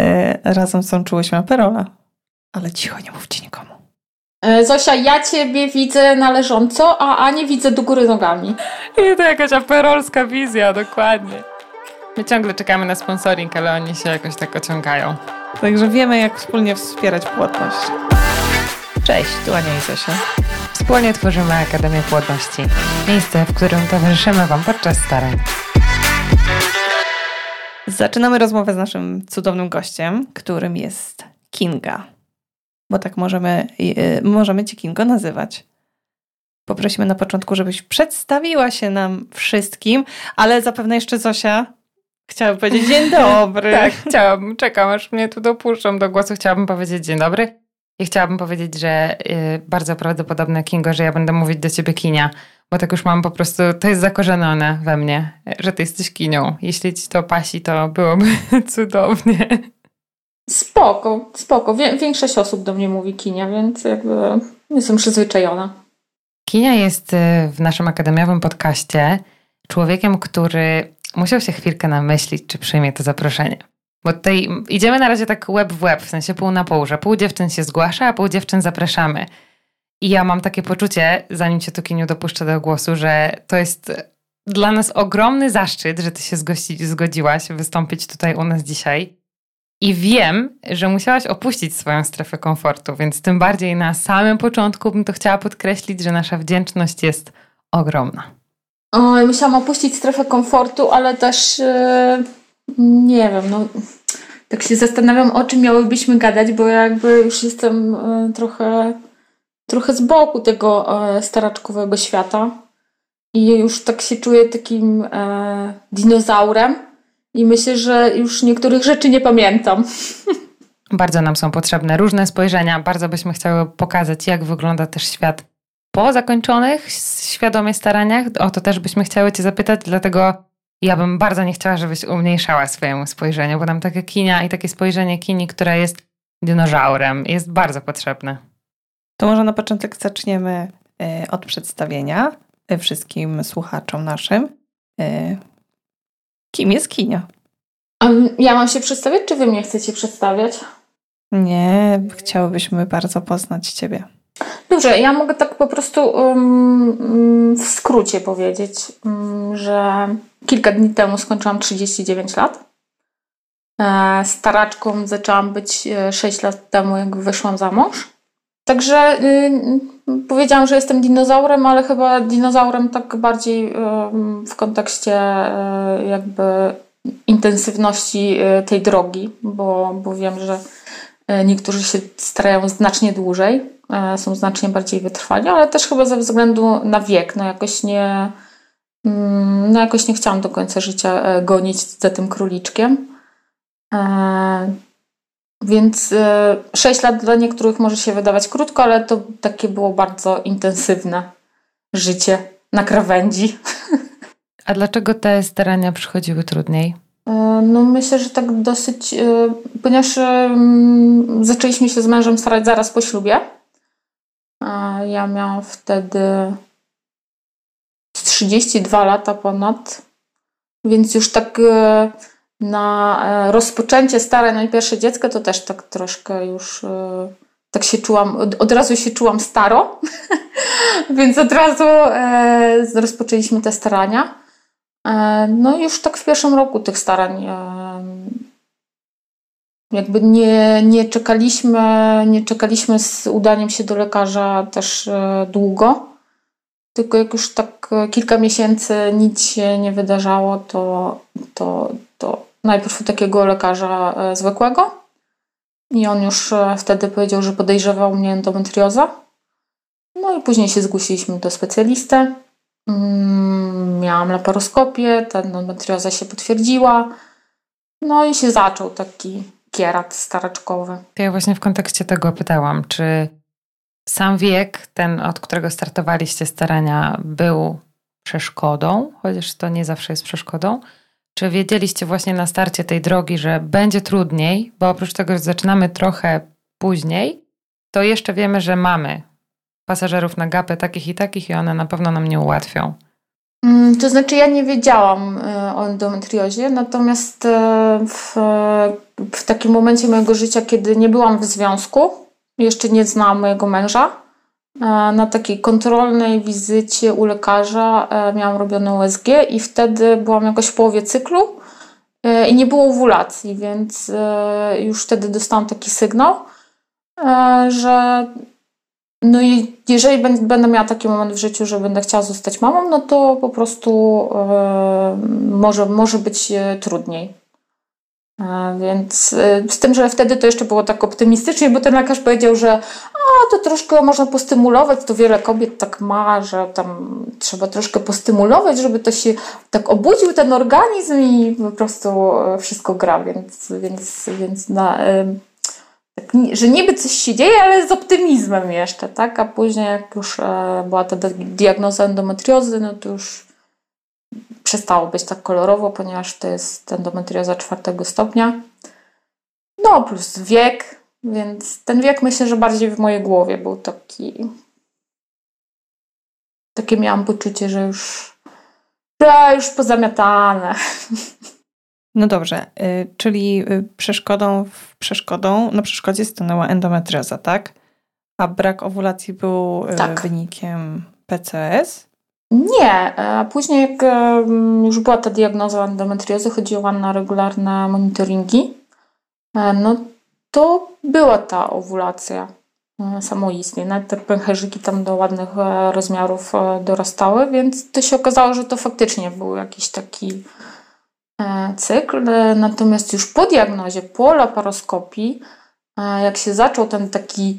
e, razem sączyłyśmy aperola. Ale cicho, nie mówcie nikomu. E, Zosia, ja ciebie widzę należąco, a Anię widzę do góry nogami. I to jakaś aperolska wizja, dokładnie. My ciągle czekamy na sponsoring, ale oni się jakoś tak ociągają. Także wiemy, jak wspólnie wspierać płodność. Cześć, tu Ania i Zosia. Wspólnie tworzymy Akademię Płodności. Miejsce, w którym towarzyszymy Wam podczas starań. Zaczynamy rozmowę z naszym cudownym gościem, którym jest Kinga. Bo tak możemy, yy, możemy Cię Kingo nazywać. Poprosimy na początku, żebyś przedstawiła się nam wszystkim, ale zapewne jeszcze Zosia chciałaby powiedzieć dzień dobry. tak, chciałabym, czekam aż mnie tu dopuszczą do głosu. Chciałabym powiedzieć dzień dobry i chciałabym powiedzieć, że yy, bardzo prawdopodobne Kingo, że ja będę mówić do Ciebie Kinia, bo tak już mam po prostu, to jest zakorzenione we mnie, że Ty jesteś Kinią. Jeśli Ci to pasi, to byłoby cudownie. Spoko, spoko. Większość osób do mnie mówi kinia, więc jakby jestem przyzwyczajona. Kinia jest y, w naszym akademiowym podcaście człowiekiem, który musiał się chwilkę namyślić, czy przyjmie to zaproszenie. Bo tutaj idziemy na razie tak łeb w łeb, w sensie pół na pół, że pół dziewczyn się zgłasza, a pół dziewczyn zapraszamy. I ja mam takie poczucie, zanim cię tu Kiniu dopuszczę do głosu, że to jest dla nas ogromny zaszczyt, że ty się zgości, zgodziłaś wystąpić tutaj u nas dzisiaj. I wiem, że musiałaś opuścić swoją strefę komfortu, więc tym bardziej na samym początku bym to chciała podkreślić, że nasza wdzięczność jest ogromna. O, musiałam opuścić strefę komfortu, ale też yy, nie wiem, no tak się zastanawiam, o czym miałybyśmy gadać, bo jakby już jestem yy, trochę, trochę z boku tego yy, staraczkowego świata i już tak się czuję takim dinozaurem i myślę, że już niektórych rzeczy nie pamiętam. Bardzo nam są potrzebne różne spojrzenia. Bardzo byśmy chciały pokazać, jak wygląda też świat po zakończonych świadomie staraniach. O to też byśmy chciały Cię zapytać, dlatego ja bym bardzo nie chciała, żebyś umniejszała swojemu spojrzeniu, bo nam takie kinia i takie spojrzenie kini, które jest dinozaurem, jest bardzo potrzebne. To może na początek zaczniemy e, od przedstawienia e, wszystkim słuchaczom naszym. E, Kim jest Kinia? Ja mam się przedstawiać, czy wy mnie chcecie przedstawiać? Nie, chciałybyśmy bardzo poznać Ciebie. Dobrze, ja mogę tak po prostu um, w skrócie powiedzieć, um, że kilka dni temu skończyłam 39 lat. E, staraczką zaczęłam być 6 e, lat temu, jak wyszłam za mąż. Także y, powiedziałam, że jestem dinozaurem, ale chyba dinozaurem tak bardziej y, w kontekście y, jakby intensywności y, tej drogi, bo, bo wiem, że niektórzy się starają znacznie dłużej, są znacznie bardziej wytrwali, ale też chyba ze względu na wiek, no jakoś nie, mm, no jakoś nie chciałam do końca życia gonić za tym króliczkiem. Więc 6 lat dla niektórych może się wydawać krótko, ale to takie było bardzo intensywne życie na krawędzi. A dlaczego te starania przychodziły trudniej? E, no myślę, że tak dosyć, e, ponieważ zaczęliśmy się z mężem starać zaraz po ślubie. Ja miałam wtedy 32 lata ponad, więc już tak e, na e, rozpoczęcie starań na pierwsze dziecko, to też tak troszkę już e, tak się czułam, od, razu się czułam staro, więc od razu rozpoczęliśmy te starania. No już tak w pierwszym roku tych starań jakby nie, nie czekaliśmy, nie czekaliśmy z udaniem się do lekarza też e, długo. Tylko jak już tak kilka miesięcy nic się nie wydarzało, to, to, to najpierw u takiego lekarza e, zwykłego i on już e, wtedy powiedział, że podejrzewał mnie endometrioza. No i później się zgłosiliśmy do specjalisty. Mm, miałam laparoskopię, ta endometrioza się potwierdziła. No i się zaczął taki kierat staraczkowy. Ja właśnie w kontekście tego pytałam, czy sam wiek, ten od którego startowaliście starania, był przeszkodą, chociaż to nie zawsze jest przeszkodą, czy wiedzieliście właśnie na starcie tej drogi, że będzie trudniej, bo oprócz tego, że zaczynamy trochę później, to jeszcze wiemy, że mamy pasażerów na gapę takich i takich i one na pewno nam nie ułatwią. Mm, to znaczy, ja nie wiedziałam e, o endometriozie, natomiast e, w, w takim momencie mojego życia, kiedy nie byłam w związku, jeszcze nie znałam mojego męża, e, na takiej kontrolnej wizycie u lekarza miałam robione USG i wtedy byłam jakoś w połowie cyklu i nie było ovulacji, więc już wtedy dostałam taki sygnał, że no i jeżeli będę miała taki moment w życiu, że będę chciała zostać mamą, no to po prostu e, może, może być e, trudniej. E, więc z tym, że wtedy to jeszcze było tak optymistycznie, bo ten lekarz powiedział, że a, to troszkę można postymulować, to wiele kobiet tak ma, że tam trzeba troszkę postymulować, żeby to się tak obudził ten organizm i po prostu wszystko gra, więc, więc, więc na, że niby coś się dzieje, ale z optymizmem jeszcze, tak? A później jak już e, była ta diagnoza endometriozy, no to już przestało być tak kolorowo, ponieważ to jest endometrioza czwartego stopnia. No, plus wiek, więc ten wiek myślę, że bardziej w mojej głowie był taki. Takie miałam poczucie, że już, że już pozamiatane. No dobrze, y, czyli y, przeszkodą przeszkodą, na przeszkodzie stanęła endometrioza, tak? A brak owulacji był y, tak. wynikiem PCS? Nie, a później jak już była ta diagnoza endometriozy, chodziłam na regularne monitoringi, e, no to była ta owulacja e, samoistnie. Nawet te pęcherzyki tam do ładnych e, rozmiarów dorastały, więc to się okazało, że to faktycznie był jakiś taki cykl. E, natomiast już po diagnozie, po laparoskopii, e, jak się zaczął ten taki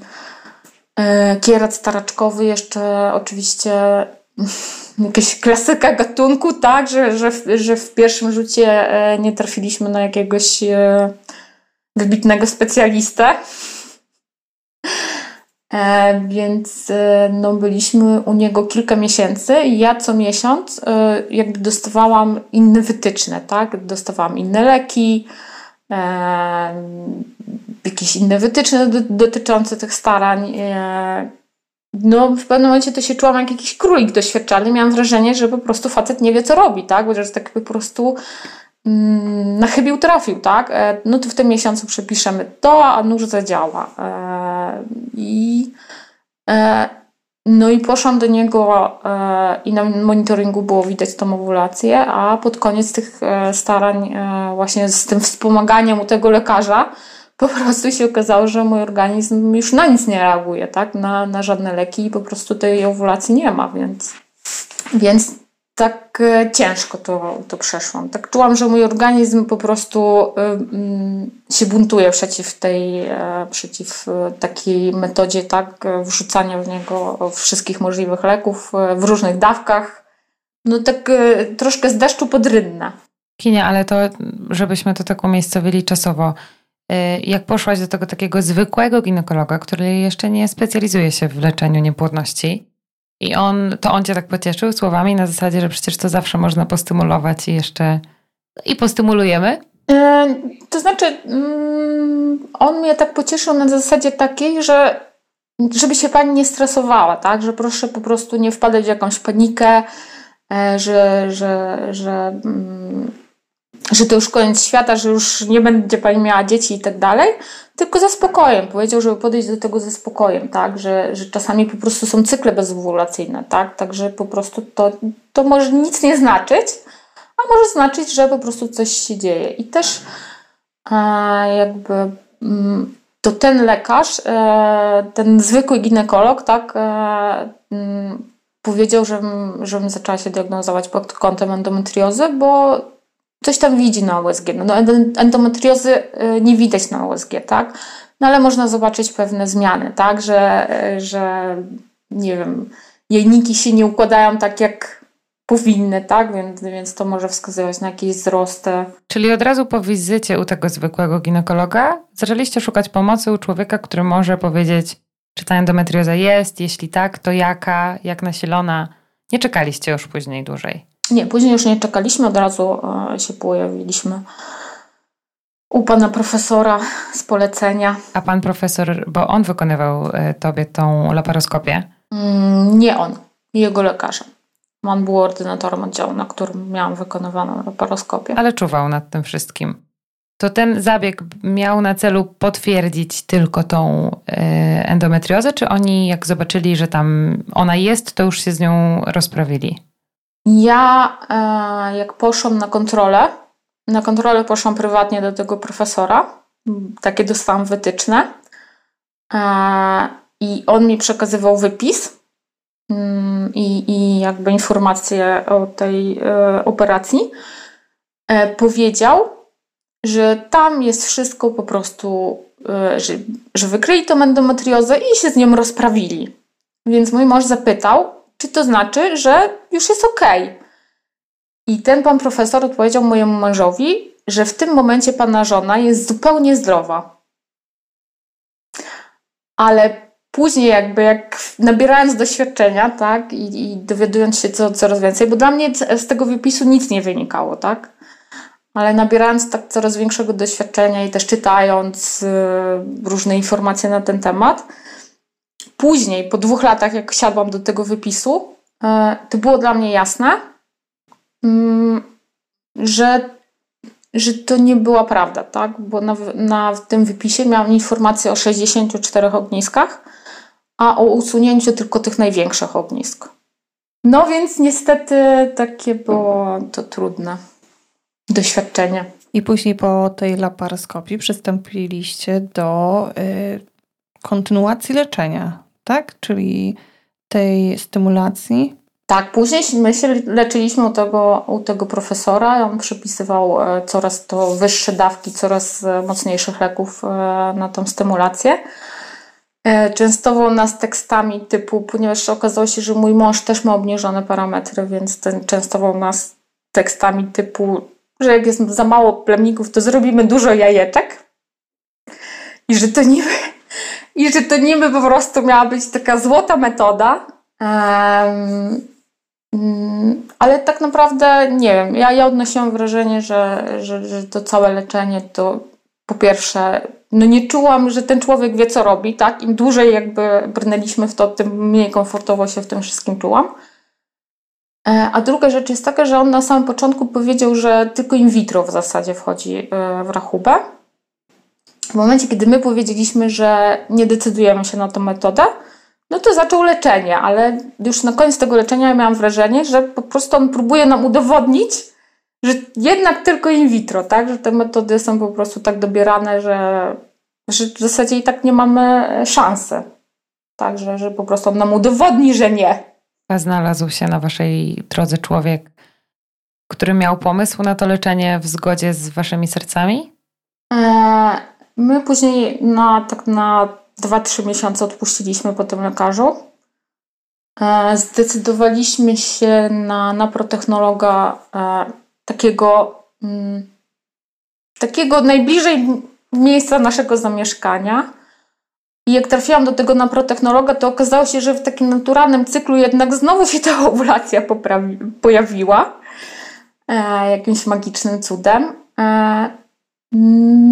kierat staraczkowy, jeszcze oczywiście jakaś klasyka gatunku, tak, że, że, w, że w pierwszym rzucie nie trafiliśmy na jakiegoś wybitnego specjalistę. E, więc e, no, byliśmy u niego kilka miesięcy i ja co miesiąc e, jakby dostawałam inne wytyczne, tak? Dostawałam inne leki, jakieś inne wytyczne dotyczące tych starań. No, w pewnym momencie to się czułam jak jakiś królik doświadczalny. Miałam wrażenie, że po prostu facet nie wie, co robi, tak? Bo że tak po prostu mm, na chybił trafił, tak? No to w tym miesiącu przepiszemy to, a nóż zadziała. I e, no i poszłam do niego e, i na monitoringu było widać tą owulację, a pod koniec tych e, starań właśnie z tym wspomaganiem u tego lekarza po prostu się okazało, że mój organizm już na nic nie reaguje, tak? Na, na żadne leki i po prostu tej owulacji nie ma, więc, więc tak e, ciężko to, to przeszłam. Tak czułam, że mój organizm po prostu y, się buntuje przeciw tej, e, przeciw takiej metodzie, tak, wrzucania w niego wszystkich możliwych leków w różnych dawkach. No tak troszkę z deszczu pod rynna. Kinia, ale to, żebyśmy to tak umiejscowili czasowo, jak poszłaś do tego takiego zwykłego ginekologa, który jeszcze nie specjalizuje się w leczeniu niepłodności, i on, to on cię tak pocieszył słowami na zasadzie, że przecież to zawsze można postymulować i jeszcze i postymulujemy? E, to znaczy, mm, on mnie tak pocieszył na zasadzie takiej, że żeby się pani nie stresowała, tak? Że proszę po prostu nie wpadać w jakąś panikę, e, że, że, że, mm, że to już koniec świata, że już nie będzie pani miała dzieci i tak dalej, tylko ze spokojem. Powiedział, żeby podejść do tego ze spokojem, tak? Że, że czasami po prostu są cykle bezowulacyjne, tak? Także po prostu to, to może nic nie znaczyć, a może znaczyć, że po prostu coś się dzieje. I też e, jakby mm, to ten lekarz, e, ten zwykły ginekolog, tak? E, mm, powiedział, żebym, żebym zaczęła się diagnozować pod kątem endometriozy, bo coś tam widzi na USG. No, no endometriozy y, nie widać na USG, tak? No ale można zobaczyć pewne zmiany, tak? Że, y, że nie wiem, jajniki się nie układają tak jak powinny, tak? Więc, więc to może wskazywać na jakieś wzrosty. Czyli od razu po wizycie u tego zwykłego ginekologa zaczęliście szukać pomocy u człowieka, który może powiedzieć, czy ta endometrioza jest, jeśli tak, to jaka, jak nasilona. Nie czekaliście już później dłużej. Nie, później już nie czekaliśmy, od razu e, się pojawiliśmy u pana profesora z polecenia. A pan profesor, bo on wykonywał e, tobie tą laparoskopię? Mm, nie on, jego lekarze. On był ordynatorem oddziału, na którym miałam wykonywaną laparoskopię. Ale czuwał nad tym wszystkim. To ten zabieg miał na celu potwierdzić tylko tą e, endometriozę, czy oni jak zobaczyli, że tam ona jest, to już się z nią rozprawili? Ja e, jak poszłam na kontrolę, na kontrolę poszłam prywatnie do tego profesora, takie dostałam wytyczne e, i on mi przekazywał wypis mm, i, jakby informacje o tej e, operacji. Powiedział, że tam jest wszystko po prostu, że, że wykryli tą endometriozę i się z nią rozprawili. Więc mój mąż zapytał, czy to znaczy, że już jest ok. I ten pan profesor odpowiedział mojemu mężowi, że w tym momencie pana żona jest zupełnie zdrowa. Ale później jakby jak nabierając doświadczenia, tak, i, i dowiadując się co, coraz więcej, bo dla mnie z tego wypisu nic nie wynikało, tak, ale nabierając tak coraz większego doświadczenia i też czytając y, różne informacje na ten temat, później, po dwóch latach, jak siadłam do tego wypisu, y, to było dla mnie jasne, Mm, że, że to nie była prawda, tak? Bo na, na tym wypisie miałam informację o 64 ogniskach, a o usunięciu tylko tych największych ognisk. No więc niestety takie było to trudne doświadczenie. I później po tej laparoskopii przystąpiliście do y, kontynuacji leczenia, tak? Czyli tej stymulacji tak, później my się leczyliśmy u tego, u tego profesora. On przypisywał e, coraz to wyższe dawki, coraz e, mocniejszych leków e, na tą stymulację. Częstował nas tekstami typu, ponieważ okazało się, że mój mąż też ma obniżone parametry, więc ten częstował nas tekstami typu, że jak jest za mało plemników, to zrobimy dużo jajeczek. I że to niby, i że to niby po prostu miała być taka złota metoda. Um, ale tak naprawdę nie wiem. Ja, ja odnosiłam wrażenie, że, że, że to całe leczenie to po pierwsze, no nie czułam, że ten człowiek wie, co robi, tak? Im dłużej jakby brnęliśmy w to, tym mniej komfortowo się w tym wszystkim czułam. E, a druga rzecz jest taka, że on na samym początku powiedział, że tylko in vitro w zasadzie wchodzi e, w rachubę. W momencie, kiedy my powiedzieliśmy, że nie decydujemy się na tę metodę, no to zaczął leczenie, ale już na koniec tego leczenia miałam wrażenie, że po prostu on próbuje nam udowodnić, że jednak tylko in vitro, tak? Że te metody są po prostu tak dobierane, że, że w zasadzie i tak nie mamy szansy. Także, że po prostu on nam udowodni, że nie. A znalazł się na waszej drodze człowiek, który miał pomysł na to leczenie w zgodzie z waszymi sercami? Eee, my później na, tak na 2-3 miesiące odpuściliśmy po tym lekarzu. E, zdecydowaliśmy się na, na protechnologa e, takiego, mm, takiego najbliżej miejsca naszego zamieszkania. I jak trafiłam do tego na protechnologa, to okazało się, że w takim naturalnym cyklu jednak znowu się ta ovulacja poprawi, pojawiła. E, jakimś magicznym cudem. E,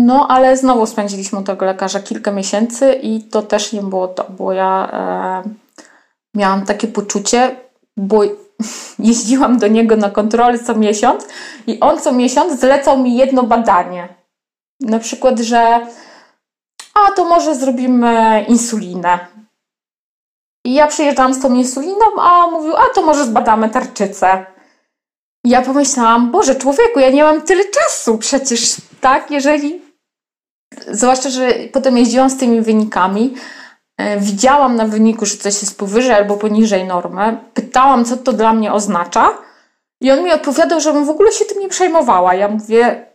no, ale znowu spędziliśmy u tego lekarza kilka miesięcy i to też nie było to, bo ja e, miałam takie poczucie, bo jeździłam do niego na kontrolę co miesiąc i on co miesiąc zlecał mi jedno badanie. Na przykład, że a to może zrobimy insulinę. I ja przyjeżdżałam z tą insuliną, a on mówił, a to może zbadamy tarczycę. Ja pomyślałam, Boże, człowieku, ja nie mam tyle czasu przecież, tak? Jeżeli. Zwłaszcza, że potem jeździłam z tymi wynikami, e, widziałam na wyniku, że coś jest powyżej albo poniżej normy, pytałam, co to dla mnie oznacza, i on mi odpowiadał, żebym w ogóle się tym nie przejmowała. Ja mówię,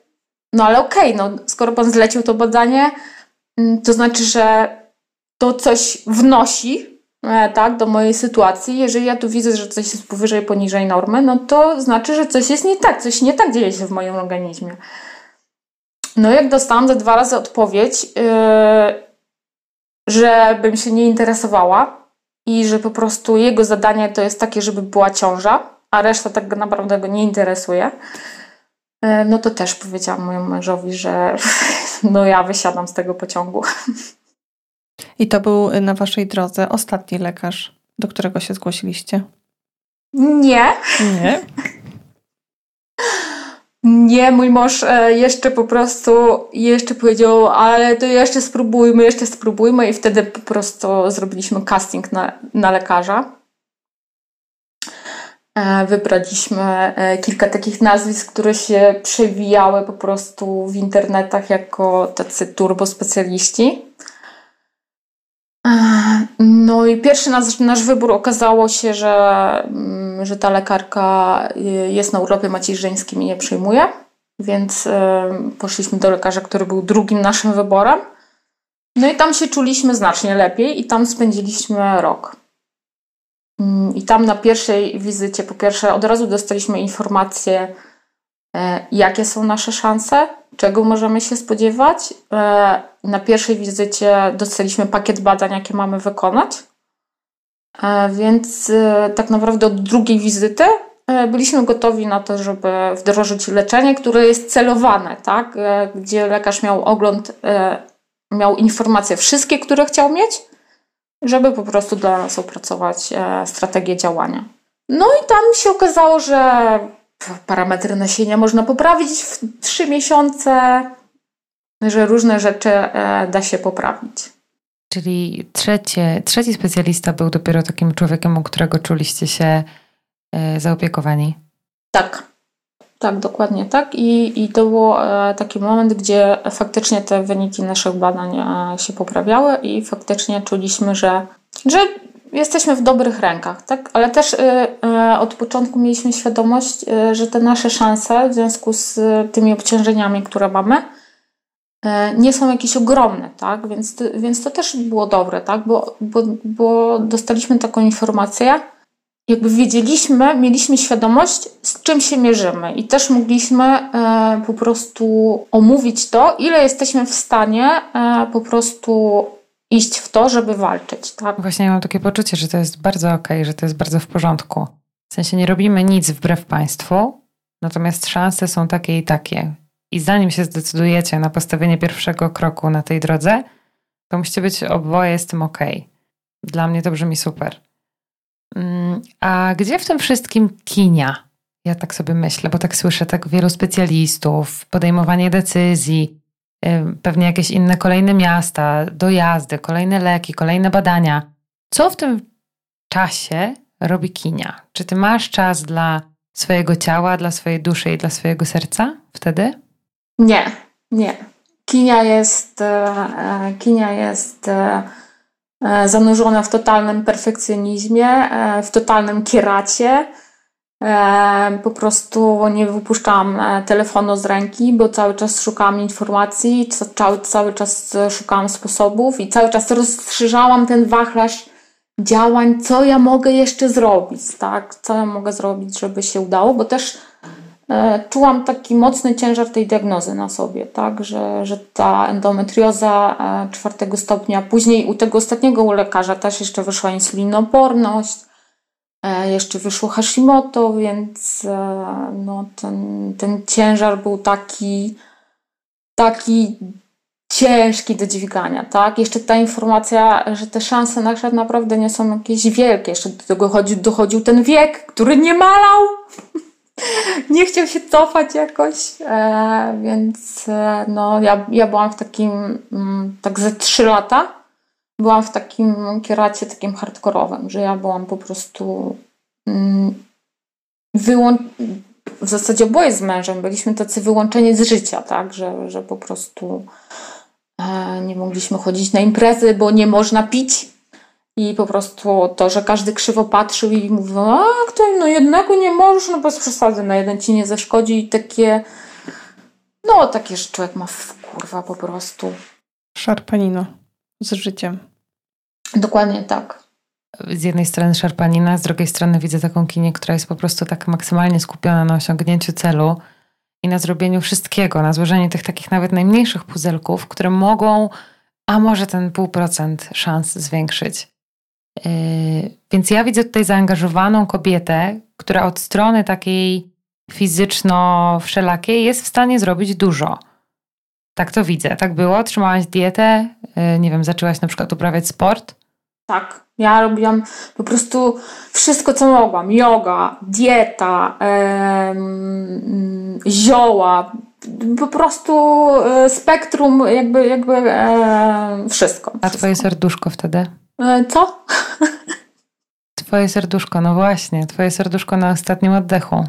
no ale okej, okay, no skoro pan zlecił to badanie, mm, to znaczy, że to coś wnosi tak, do mojej sytuacji. Jeżeli ja tu widzę, że coś jest powyżej, poniżej normy, no to znaczy, że coś jest nie tak, coś nie tak dzieje się w moim organizmie. No jak dostałam za dwa razy odpowiedź, yy, że bym się nie interesowała i że po prostu jego zadanie to jest takie, żeby była ciąża, a reszta tak naprawdę go nie interesuje, yy, no to też powiedziałam mojemu mężowi, że no ja wysiadam z tego pociągu. I to był na waszej drodze ostatni lekarz, do którego się zgłosiliście? Nie. Nie? Nie, mój mąż e, jeszcze po prostu jeszcze powiedział, ale to jeszcze spróbujmy, jeszcze spróbujmy i wtedy po prostu zrobiliśmy casting na, na lekarza. E, wybraliśmy e, kilka takich nazwisk, które się przewijały po prostu w internetach jako tacy turbospecjaliści. No i pierwszy nasz, nasz wybór okazało się, że, mm, że ta lekarka y, jest na urlopie macierzyńskim i nie przyjmuje, więc y, poszliśmy do lekarza, który był drugim naszym wyborem. No i tam się czuliśmy znacznie lepiej i tam spędziliśmy rok. Mm, I tam na pierwszej wizycie, po pierwsze, od razu dostaliśmy informację, jakie są nasze szanse, czego możemy się spodziewać. E, na pierwszej wizycie dostaliśmy pakiet badań, jakie mamy wykonać. E, więc tak naprawdę od drugiej wizyty byliśmy gotowi na to, żeby wdrożyć leczenie, które jest celowane, tak? gdzie lekarz miał ogląd, miał informacje wszystkie, które chciał mieć żeby po prostu dla nas opracować e, strategię działania. No i tam się okazało, że parametry nasienia można poprawić w 3 miesiące, że różne rzeczy e, da się poprawić. Czyli trzecie, trzeci specjalista był dopiero takim człowiekiem, u którego czuliście się e, zaopiekowani? Tak, tak, dokładnie tak. I, i to był e, taki moment, gdzie faktycznie te wyniki naszych badań się poprawiały i faktycznie czuliśmy, że, że jesteśmy w dobrych rękach, tak? Ale też e, od początku mieliśmy świadomość, że te nasze szanse w związku z tymi obciążeniami, które mamy, nie są jakieś ogromne, tak? Więc, więc to też było dobre, tak? Bo, bo, bo dostaliśmy taką informację, jakby wiedzieliśmy, mieliśmy świadomość, z czym się mierzymy i też mogliśmy po prostu omówić to, ile jesteśmy w stanie po prostu iść w to, żeby walczyć. Tak? Właśnie ja mam takie poczucie, że to jest bardzo okej, okay, że to jest bardzo w porządku. W sensie nie robimy nic wbrew państwu, natomiast szanse są takie i takie. I zanim się zdecydujecie na postawienie pierwszego kroku na tej drodze, to musicie być oboje z tym okej. Okay. Dla mnie to brzmi super. Mm, a gdzie w tym wszystkim kinia? Ja tak sobie myślę, bo tak słyszę tak wielu specjalistów, podejmowanie decyzji, pewnie jakieś inne kolejne miasta, dojazdy, kolejne leki, kolejne badania. Co w tym czasie robi kinia? Czy ty masz czas dla swojego ciała, dla swojej duszy i dla swojego serca wtedy? Nie, nie. Kinia jest, e, e, kinia jest e, zanurzona w totalnym perfekcjonizmie, w totalnym kieracie. E, po prostu nie wypuszczałam telefonu z ręki, bo cały czas szukałam informacji, cały, cały czas szukałam sposobów i cały czas rozszerzałam ten wachlarz działań, co ja mogę jeszcze zrobić, tak? Co ja mogę zrobić, żeby się udało, bo też E, czułam taki mocny ciężar tej diagnozy na sobie, tak, że, że ta endometrioza e, czwartego stopnia, później u tego ostatniego u lekarza też jeszcze wyszła insulinoporność, e, jeszcze wyszło Hashimoto, więc no, ten, ten ciężar był taki, taki ciężki do dźwigania, tak? Jeszcze ta informacja, że te szanse nasze naprawdę nie są jakieś wielkie. Jeszcze do tego dochodził, dochodził ten wiek, który nie malał. nie chciał się cofać jakoś, e, więc e, no, ja, ja byłam w takim, mm, tak ze trzy lata, byłam w takim kieracie takim hardkorowym, że ja byłam po prostu mm, wyłącz... w zasadzie oboje z mężem byliśmy tacy wyłączeni z życia, tak, że, że po prostu e, nie mogliśmy chodzić na imprezy, bo nie można pić, i po prostu to, że każdy krzywo patrzył i mówił, a kto no jednego nie możesz, no bez przesady, na jeden ci nie zaszkodzi. I takie, no takie, że człowiek ma w kurwa po prostu. Szarpanino z życiem. Dokładnie tak. Z jednej strony szarpanina, z drugiej strony widzę taką kinię, która jest po prostu tak maksymalnie skupiona na osiągnięciu celu i na zrobieniu wszystkiego, na złożeniu tych takich nawet najmniejszych puzelków, które mogą, a może ten pół procent szans zwiększyć. Yy, więc ja widzę tutaj zaangażowaną kobietę, która od strony takiej fizyczno-wszelakiej jest w stanie zrobić dużo. Tak to widzę. Tak było? Trzymałaś dietę? Yy, nie wiem, zaczęłaś na przykład uprawiać sport? Tak. Ja robiłam po prostu wszystko, co mogłam. Yoga, dieta, em, zioła, po prostu e, spektrum, jakby, jakby e, wszystko. A twoje serduszko wtedy? E, co? Twoje serduszko, no właśnie, twoje serduszko na ostatnim oddechu.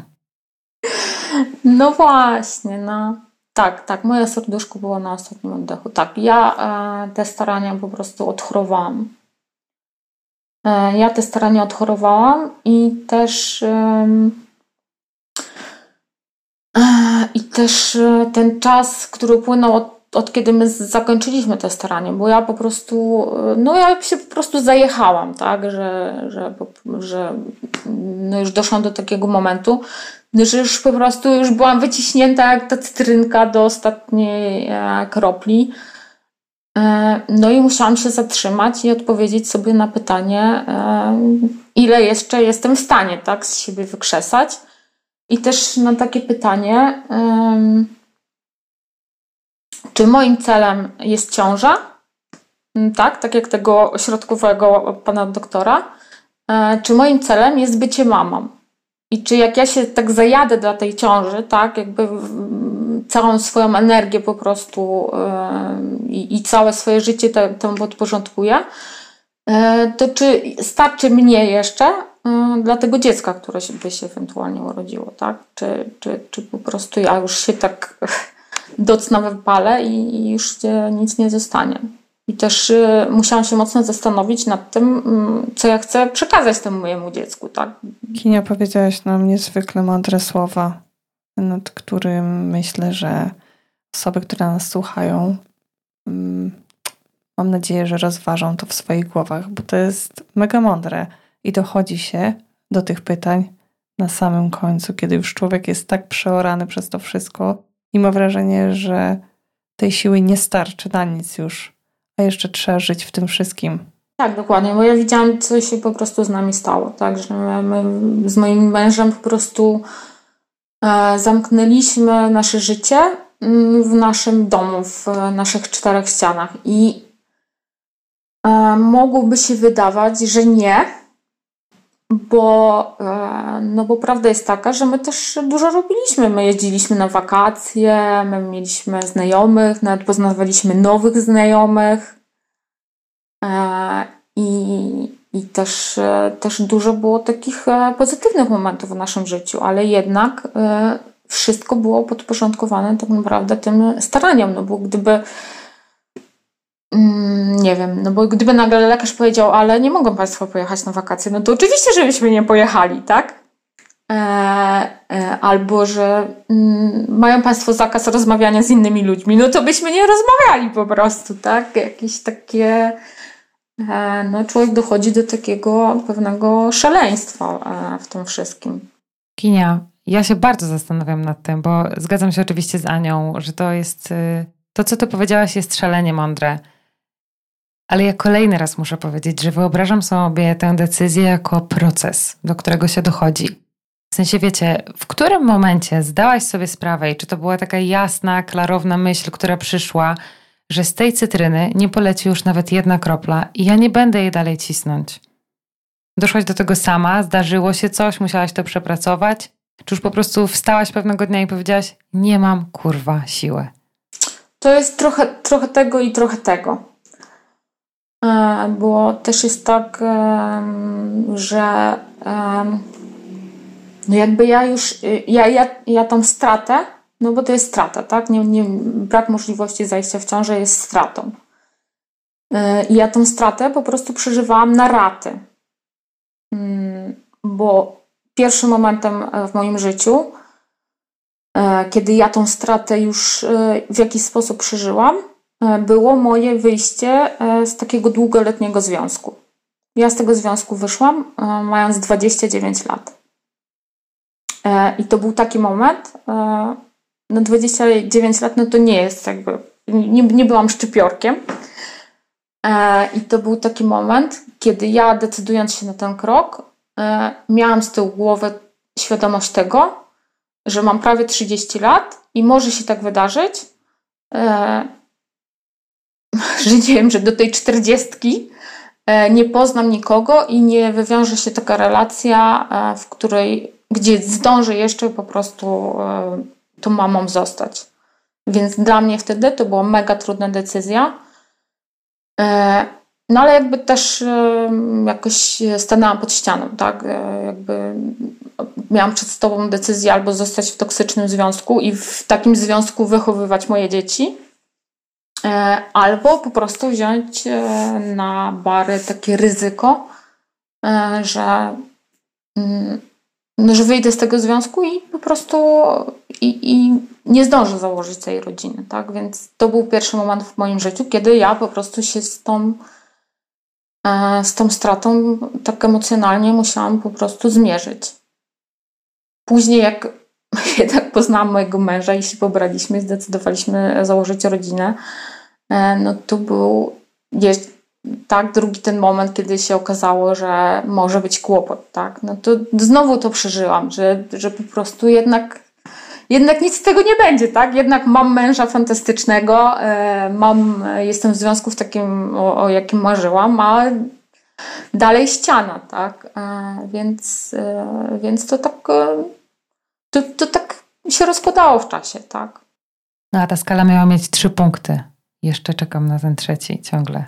No właśnie, no. Tak, tak, moje serduszko było na ostatnim oddechu. Tak, ja e, te starania po prostu odchorowałam. E, ja te starania odchorowałam i też e, i też e, ten czas, który upłynął od, od kiedy my zakończyliśmy te starania, bo ja po prostu, e, no ja się po prostu zajechałam, tak, że, że, że no już doszłam do takiego momentu, że już po prostu już byłam wyciśnięta jak ta cytrynka do ostatniej e, kropli. No i musiałam się zatrzymać i odpowiedzieć sobie na pytanie, ile jeszcze jestem w stanie tak, z siebie wykrzesać. I też na takie pytanie, czy moim celem jest ciąża? Mm, tak, tak jak tego środkowego pana doktora. E, czy moim celem jest bycie mamą? I czy jak ja się tak zajadę dla tej ciąży, tak, jakby całą swoją energię po prostu i, i całe swoje życie temu podporządkuję, e, to czy starczy mnie jeszcze Y, dla tego dziecka, które się, by się ewentualnie urodziło, tak? Czy, czy, czy po prostu ja już się tak docna wypalę i, i już nic nie zostanie. I też y, musiałam się mocno zastanowić nad tym, y, co ja chcę przekazać temu mojemu dziecku, tak? Kinia, powiedziałaś nam niezwykle mądre słowa, nad którym myślę, że osoby, które nas słuchają, mm, mam nadzieję, że rozważą to w swoich głowach, bo to jest mega mądre i dochodzi się do tych pytań na samym końcu, kiedy już człowiek jest tak przeorany przez to wszystko i ma wrażenie, że tej siły nie starczy na nic już, a jeszcze trzeba żyć w tym wszystkim. Tak, dokładnie, bo ja widziałam, co się po prostu z nami stało, tak, że my z moim mężem po prostu e, zamknęliśmy nasze życie mm, w naszym domu, w naszych czterech ścianach. I e, mogłoby się wydawać, że nie, bo, e, no bo prawda jest taka, że my też dużo robiliśmy. My jeździliśmy na wakacje, my mieliśmy znajomych, nawet poznawaliśmy nowych znajomych. E, I, i też, e, też dużo było takich pozytywnych momentów w naszym życiu, ale jednak wszystko było podporządkowane tak naprawdę tym staraniom. No bo gdyby nie wiem, no bo gdyby nagle lekarz powiedział, ale nie mogą Państwo pojechać na wakacje, no to oczywiście, żebyśmy nie pojechali, tak? E, e, albo że mm, mają Państwo zakaz rozmawiania z innymi ludźmi, no to byśmy nie rozmawiali po prostu, tak? Jakieś takie. E, no, człowiek dochodzi do takiego pewnego szaleństwa e, w tym wszystkim. Kinia, ja się bardzo zastanawiam nad tym, bo zgadzam się oczywiście z Anią, że to jest. Y, to, co ty powiedziałaś, jest szalenie mądre. Ale ja kolejny raz muszę powiedzieć, że wyobrażam sobie tę decyzję jako proces, do którego się dochodzi. W sensie wiecie, w którym momencie zdałaś sobie sprawę, i czy to była taka jasna, klarowna myśl, która przyszła, że z tej cytryny nie poleci już nawet jedna kropla i ja nie będę jej dalej cisnąć. Doszłaś do tego sama, zdarzyło się coś, musiałaś to przepracować? Czy już po prostu wstałaś pewnego dnia i powiedziałaś, nie mam kurwa siły? To jest trochę, trochę tego i trochę tego. E, bo też jest tak, że no jakby ja już, ja, ja, ja tą stratę, no bo to jest strata, tak? Nie, nie, brak możliwości zajścia w ciążę jest stratą. E, I ja tą stratę po prostu przeżywałam na raty. Mm, bo pierwszym momentem e, w moim życiu, kiedy ja tą stratę już w jakiś sposób przeżyłam, było moje wyjście e, z takiego długoletniego związku. Ja z tego związku wyszłam, e, mając 29 lat. I to był taki moment, no 29 lat, no to nie jest jakby, nie, nie byłam szczypiorkiem. I to był taki moment, kiedy ja decydując się na ten krok, miałam z tyłu głowy świadomość tego, że mam prawie 30 lat i może się tak wydarzyć, wiem, że do tej czterdziestki e, nie poznam nikogo i nie wywiąże się taka relacja, e, w której, gdzie zdążę jeszcze po prostu tą mamą zostać. Więc dla mnie wtedy to była mega trudna decyzja. No ale jakby też jakoś stanęłam pod ścianą, tak? Jakby miałam przed sobą decyzję albo zostać w toksycznym związku i w takim związku wychowywać moje dzieci, e, albo po prostu wziąć e, na bary takie ryzyko, e, że, mm, no, że wyjdę z tego związku i po prostu i, i nie zdążę założyć tej rodziny, tak? Więc to był pierwszy moment w moim życiu, kiedy ja po prostu się z tą z tą stratą tak emocjonalnie musiałam po prostu zmierzyć. Później, jak jednak poznałam mojego męża i się pobraliśmy, zdecydowaliśmy założyć rodzinę, e, no to był tak drugi ten moment, kiedy się okazało, że może być kłopot, tak? No to znowu to przeżyłam, że, że po prostu jednak jednak nic z tego nie będzie, tak? Jednak mam męża fantastycznego, e, mam, jestem w związku w takim, o, o jakim marzyłam, a dalej ściana, tak? E, więc, więc to tak to, to tak się rozkładało w czasie, tak. No a ta skala miała mieć trzy punkty. Jeszcze czekam na ten trzeci ciągle.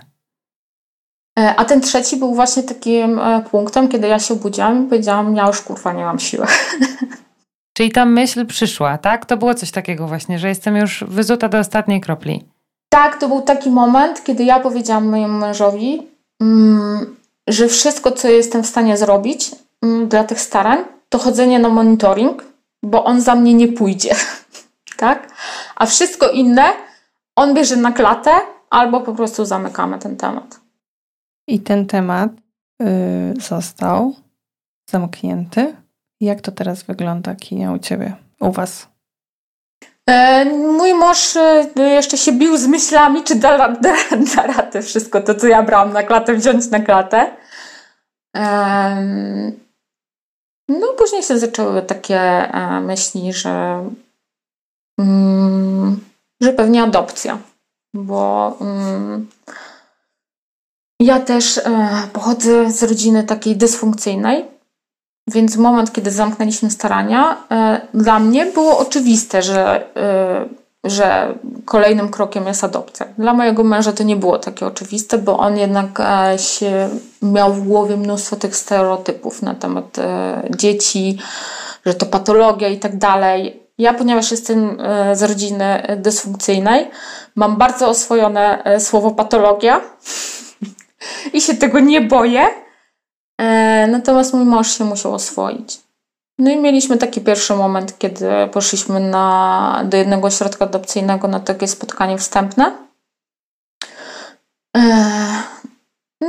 E, a ten trzeci był właśnie takim e, punktem, kiedy ja się obudziłam i powiedziałam, ja już kurwa nie mam siły. Czyli ta myśl przyszła, tak? To było coś takiego właśnie, że jestem już wyzuta do ostatniej kropli. Tak, to był taki moment, kiedy ja powiedziałam mojemu mężowi, mm, że wszystko, co jestem w stanie zrobić mm, dla tych starań, to chodzenie na monitoring, bo on za mnie nie pójdzie. tak? A wszystko inne on bierze na klatę albo po prostu zamykamy ten temat. I ten temat yy, został zamknięty. Jak to teraz wygląda, Kinia, u Ciebie, u Was? E, mój mąż e, jeszcze się bił z myślami, czy da, da, da radę wszystko to, co ja brałam na klatę, wziąć na klatę. No, później się zaczęły takie e, myśli, że, mm, że pewnie adopcja, bo mm, ja też e, pochodzę z rodziny takiej dysfunkcyjnej, więc moment, kiedy zamknęliśmy starania, e, dla mnie było oczywiste, że że kolejnym krokiem jest adopcja. Dla mojego męża to nie było takie oczywiste, bo on jednak e, się miał w głowie mnóstwo tych stereotypów na temat e, dzieci, że to patologia i tak dalej. Ja, ponieważ jestem e, z rodziny dysfunkcyjnej, mam bardzo oswojone słowo patologia i się tego nie boję. Natomiast mój mąż się musiał oswoić. No i mieliśmy taki pierwszy moment, kiedy poszliśmy na, do jednego ośrodka adopcyjnego na takie spotkanie wstępne.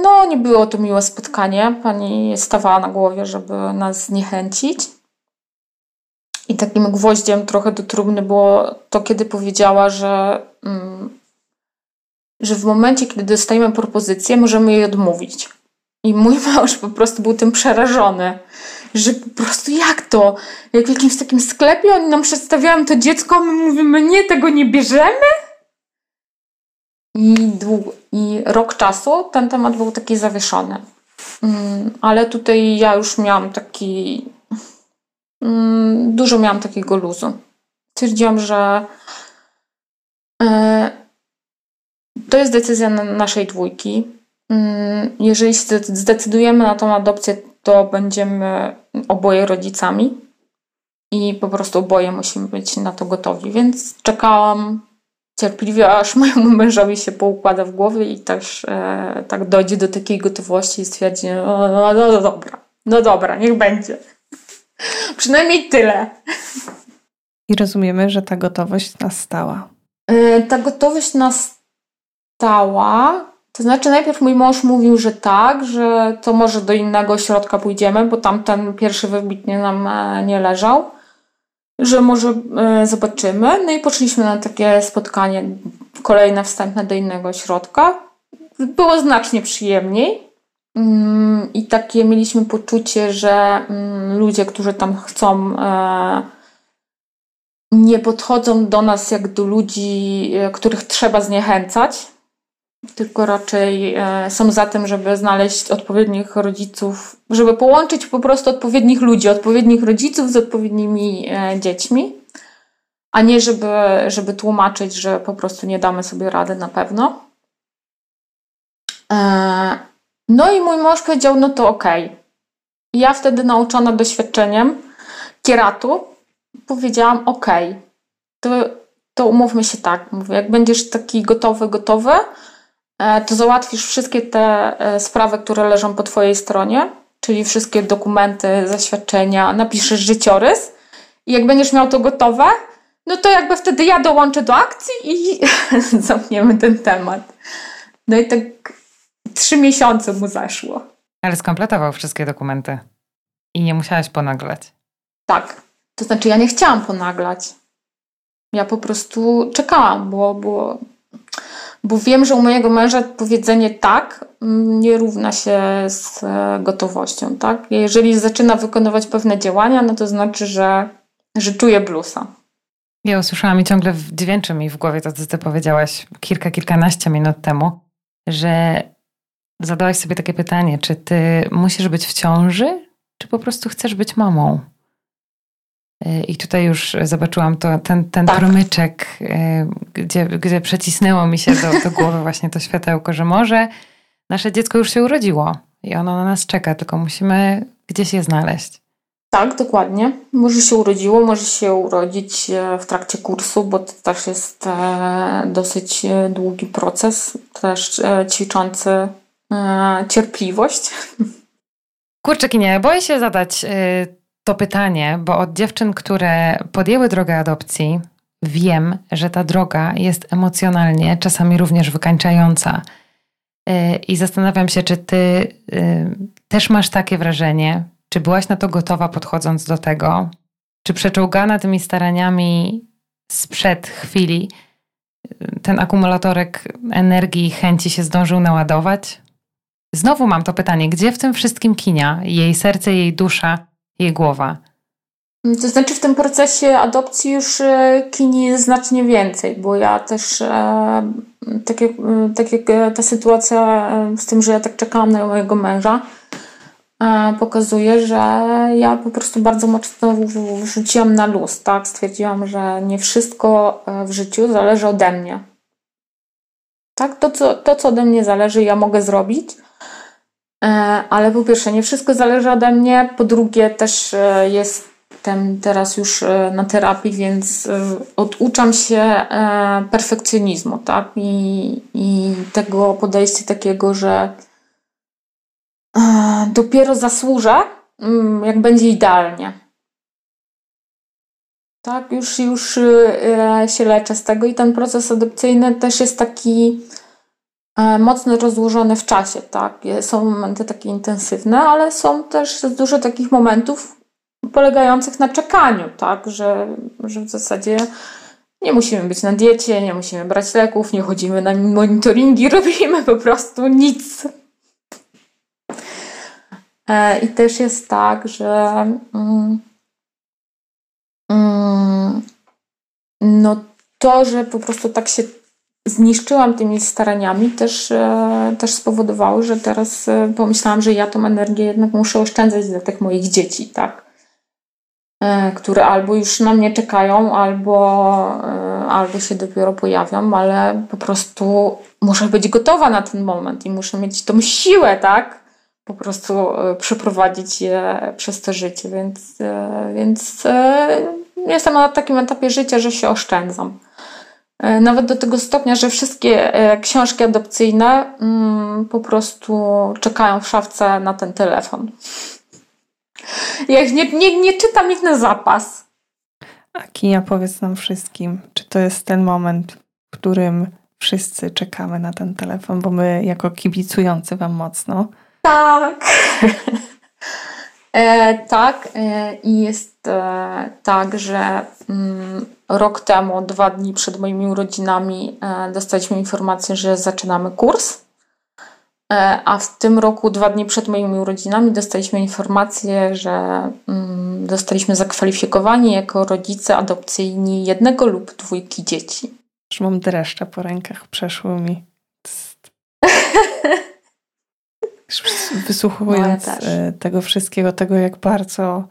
No, nie było to miłe spotkanie. Pani stawała na głowie, żeby nas zniechęcić. I takim gwoździem trochę do trumny było to, kiedy powiedziała, że, mm, że w momencie, kiedy dostajemy propozycję, możemy jej odmówić. I mój mąż po prostu był tym przerażony że po prostu jak to? Jak w jakimś takim sklepie oni nam przedstawiają to dziecko, my mówimy, nie, tego nie bierzemy? I, dług, I rok czasu ten temat był taki zawieszony. Mm, ale tutaj ja już miałam taki. Mm, dużo miałam takiego luzu. Stwierdziłam, że e, to jest decyzja naszej dwójki. Mm, jeżeli zdecydujemy na tą adopcję, to będziemy oboje rodzicami i po prostu oboje musimy być na to gotowi. Więc czekałam cierpliwie, aż mojemu mężowi się poukłada w głowie i też e, tak dojdzie do takiej gotowości i stwierdzi, no, no, no, no dobra, no dobra, niech będzie. Przynajmniej tyle. I rozumiemy, że ta gotowość nastała. E, ta gotowość nastała, to znaczy, najpierw mój mąż mówił, że tak, że to może do innego ośrodka pójdziemy, bo tam ten pierwszy wybitnie nam e, nie leżał, że może e, zobaczymy. No i poszliśmy na takie spotkanie kolejne wstępne do innego ośrodka. Było znacznie przyjemniej. Mm, I takie mieliśmy poczucie, że mm, ludzie, którzy tam chcą, e, nie podchodzą do nas jak do ludzi, których trzeba zniechęcać tylko raczej e, są za tym, żeby znaleźć odpowiednich rodziców, żeby połączyć po prostu odpowiednich ludzi, odpowiednich rodziców z odpowiednimi e, dziećmi, a nie żeby, żeby tłumaczyć, że po prostu nie damy sobie rady na pewno. E, no i mój mąż powiedział, no to okej. Okay. Ja wtedy nauczona doświadczeniem kieratu powiedziałam, okej, okay, to, to umówmy się tak. Mówię, jak będziesz taki gotowy, gotowy, to załatwisz wszystkie te e, sprawy, które leżą po Twojej stronie, czyli wszystkie dokumenty, zaświadczenia, napiszesz życiorys i jak będziesz miał to gotowe, no to jakby wtedy ja dołączę do akcji i zamkniemy ten temat. No i tak trzy miesiące mu zeszło. Ale skompletował wszystkie dokumenty i nie musiałaś ponaglać. Tak. To znaczy ja nie chciałam ponaglać. Ja po prostu czekałam, bo, bo bo wiem, że u mojego męża powiedzenie tak mm, nie równa się z e, gotowością, tak? Jeżeli zaczyna wykonywać pewne działania, no to znaczy, że, że czuje blusa. Ja usłyszałam i ciągle dźwięczy mi w głowie to, co ty powiedziałaś kilka, kilkanaście minut temu, że zadałaś sobie takie pytanie, czy ty musisz być w ciąży, czy po prostu chcesz być mamą? E, I tutaj już zobaczyłam to, ten, ten tak. promyczek, e, gdzie, gdzie przecisnęło mi się do, do głowy właśnie to światełko, że może nasze dziecko już się urodziło i ono na nas czeka, tylko musimy gdzieś je znaleźć. Tak, dokładnie. Może się urodziło, może się urodzić e, w trakcie kursu, bo to też jest dosyć długi proces, też ćwiczący cierpliwość. Kurczę, nie, boję się zadać to pytanie, bo od dziewczyn, które podjęły drogę adopcji, wiem, że ta droga jest emocjonalnie czasami również wykańczająca. Y, I zastanawiam się, czy ty y, też masz takie wrażenie, czy byłaś na to gotowa podchodząc do tego, czy przeczołgana tymi staraniami sprzed chwili y, ten akumulatorek energii i chęci się zdążył naładować? Znowu mam to pytanie, gdzie w tym wszystkim kinia, jej serce, jej dusza, jej głowa? To znaczy w tym procesie adopcji już e, kini znacznie więcej, bo ja też, e, tak jak, e, tak jak ta sytuacja z tym, że ja tak czekałam na mojego męża, pokazuje, że ja po prostu bardzo mocno wrzuciłam na luz, tak? Stwierdziłam, że nie wszystko w życiu zależy ode mnie. Tak? To co, to, co ode mnie zależy, ja mogę zrobić, ale po pierwsze, nie wszystko zależy ode mnie, po drugie, też e, jestem teraz już e, na terapii, więc oduczam się perfekcjonizmu, tak? I, i tego podejścia takiego, że dopiero zasłużę, mm, jak będzie idealnie. Tak, już, już się leczę z tego i ten proces adopcyjny też jest taki E, mocno rozłożone w czasie, tak. Są momenty takie intensywne, ale są też dużo takich momentów polegających na czekaniu, tak, że, że w zasadzie nie musimy być na diecie, nie musimy brać leków, nie chodzimy na monitoringi, robimy po prostu nic. E, I też jest tak, że mm, mm, no to, że po prostu tak się zniszczyłam tymi staraniami, też, e, też spowodowały, że teraz e, pomyślałam, że ja tą energię jednak muszę oszczędzać dla tych moich dzieci, tak? E, które albo już na mnie czekają, albo, albo się dopiero pojawią, ale po prostu muszę być gotowa na ten moment i muszę mieć tą siłę, tak? Po prostu przeprowadzić je przez to życie, więc, więc jestem na takim etapie życia, że się oszczędzam. E, nawet do tego stopnia, że wszystkie e, książki adopcyjne mm, po prostu czekają w szafce na ten telefon. Ja nie, nie, nie czytam ich na zapas. A powiedz nam wszystkim, czy to jest ten moment, w którym wszyscy czekamy na ten telefon, bo my jako kibicujący Wam mocno. Tak. e, tak. E, I jest e, tak, że mm, rok temu, dwa dni przed moimi urodzinami, dostaliśmy informację, że zaczynamy kurs. A w tym roku, dwa dni przed moimi urodzinami, dostaliśmy informację, że mm, zostaliśmy zakwalifikowani jako rodzice adopcyjni jednego lub dwójki dzieci. Już mam dreszcze po rękach, przeszło mi. Wysłuchując no ja tego wszystkiego, tego jak bardzo,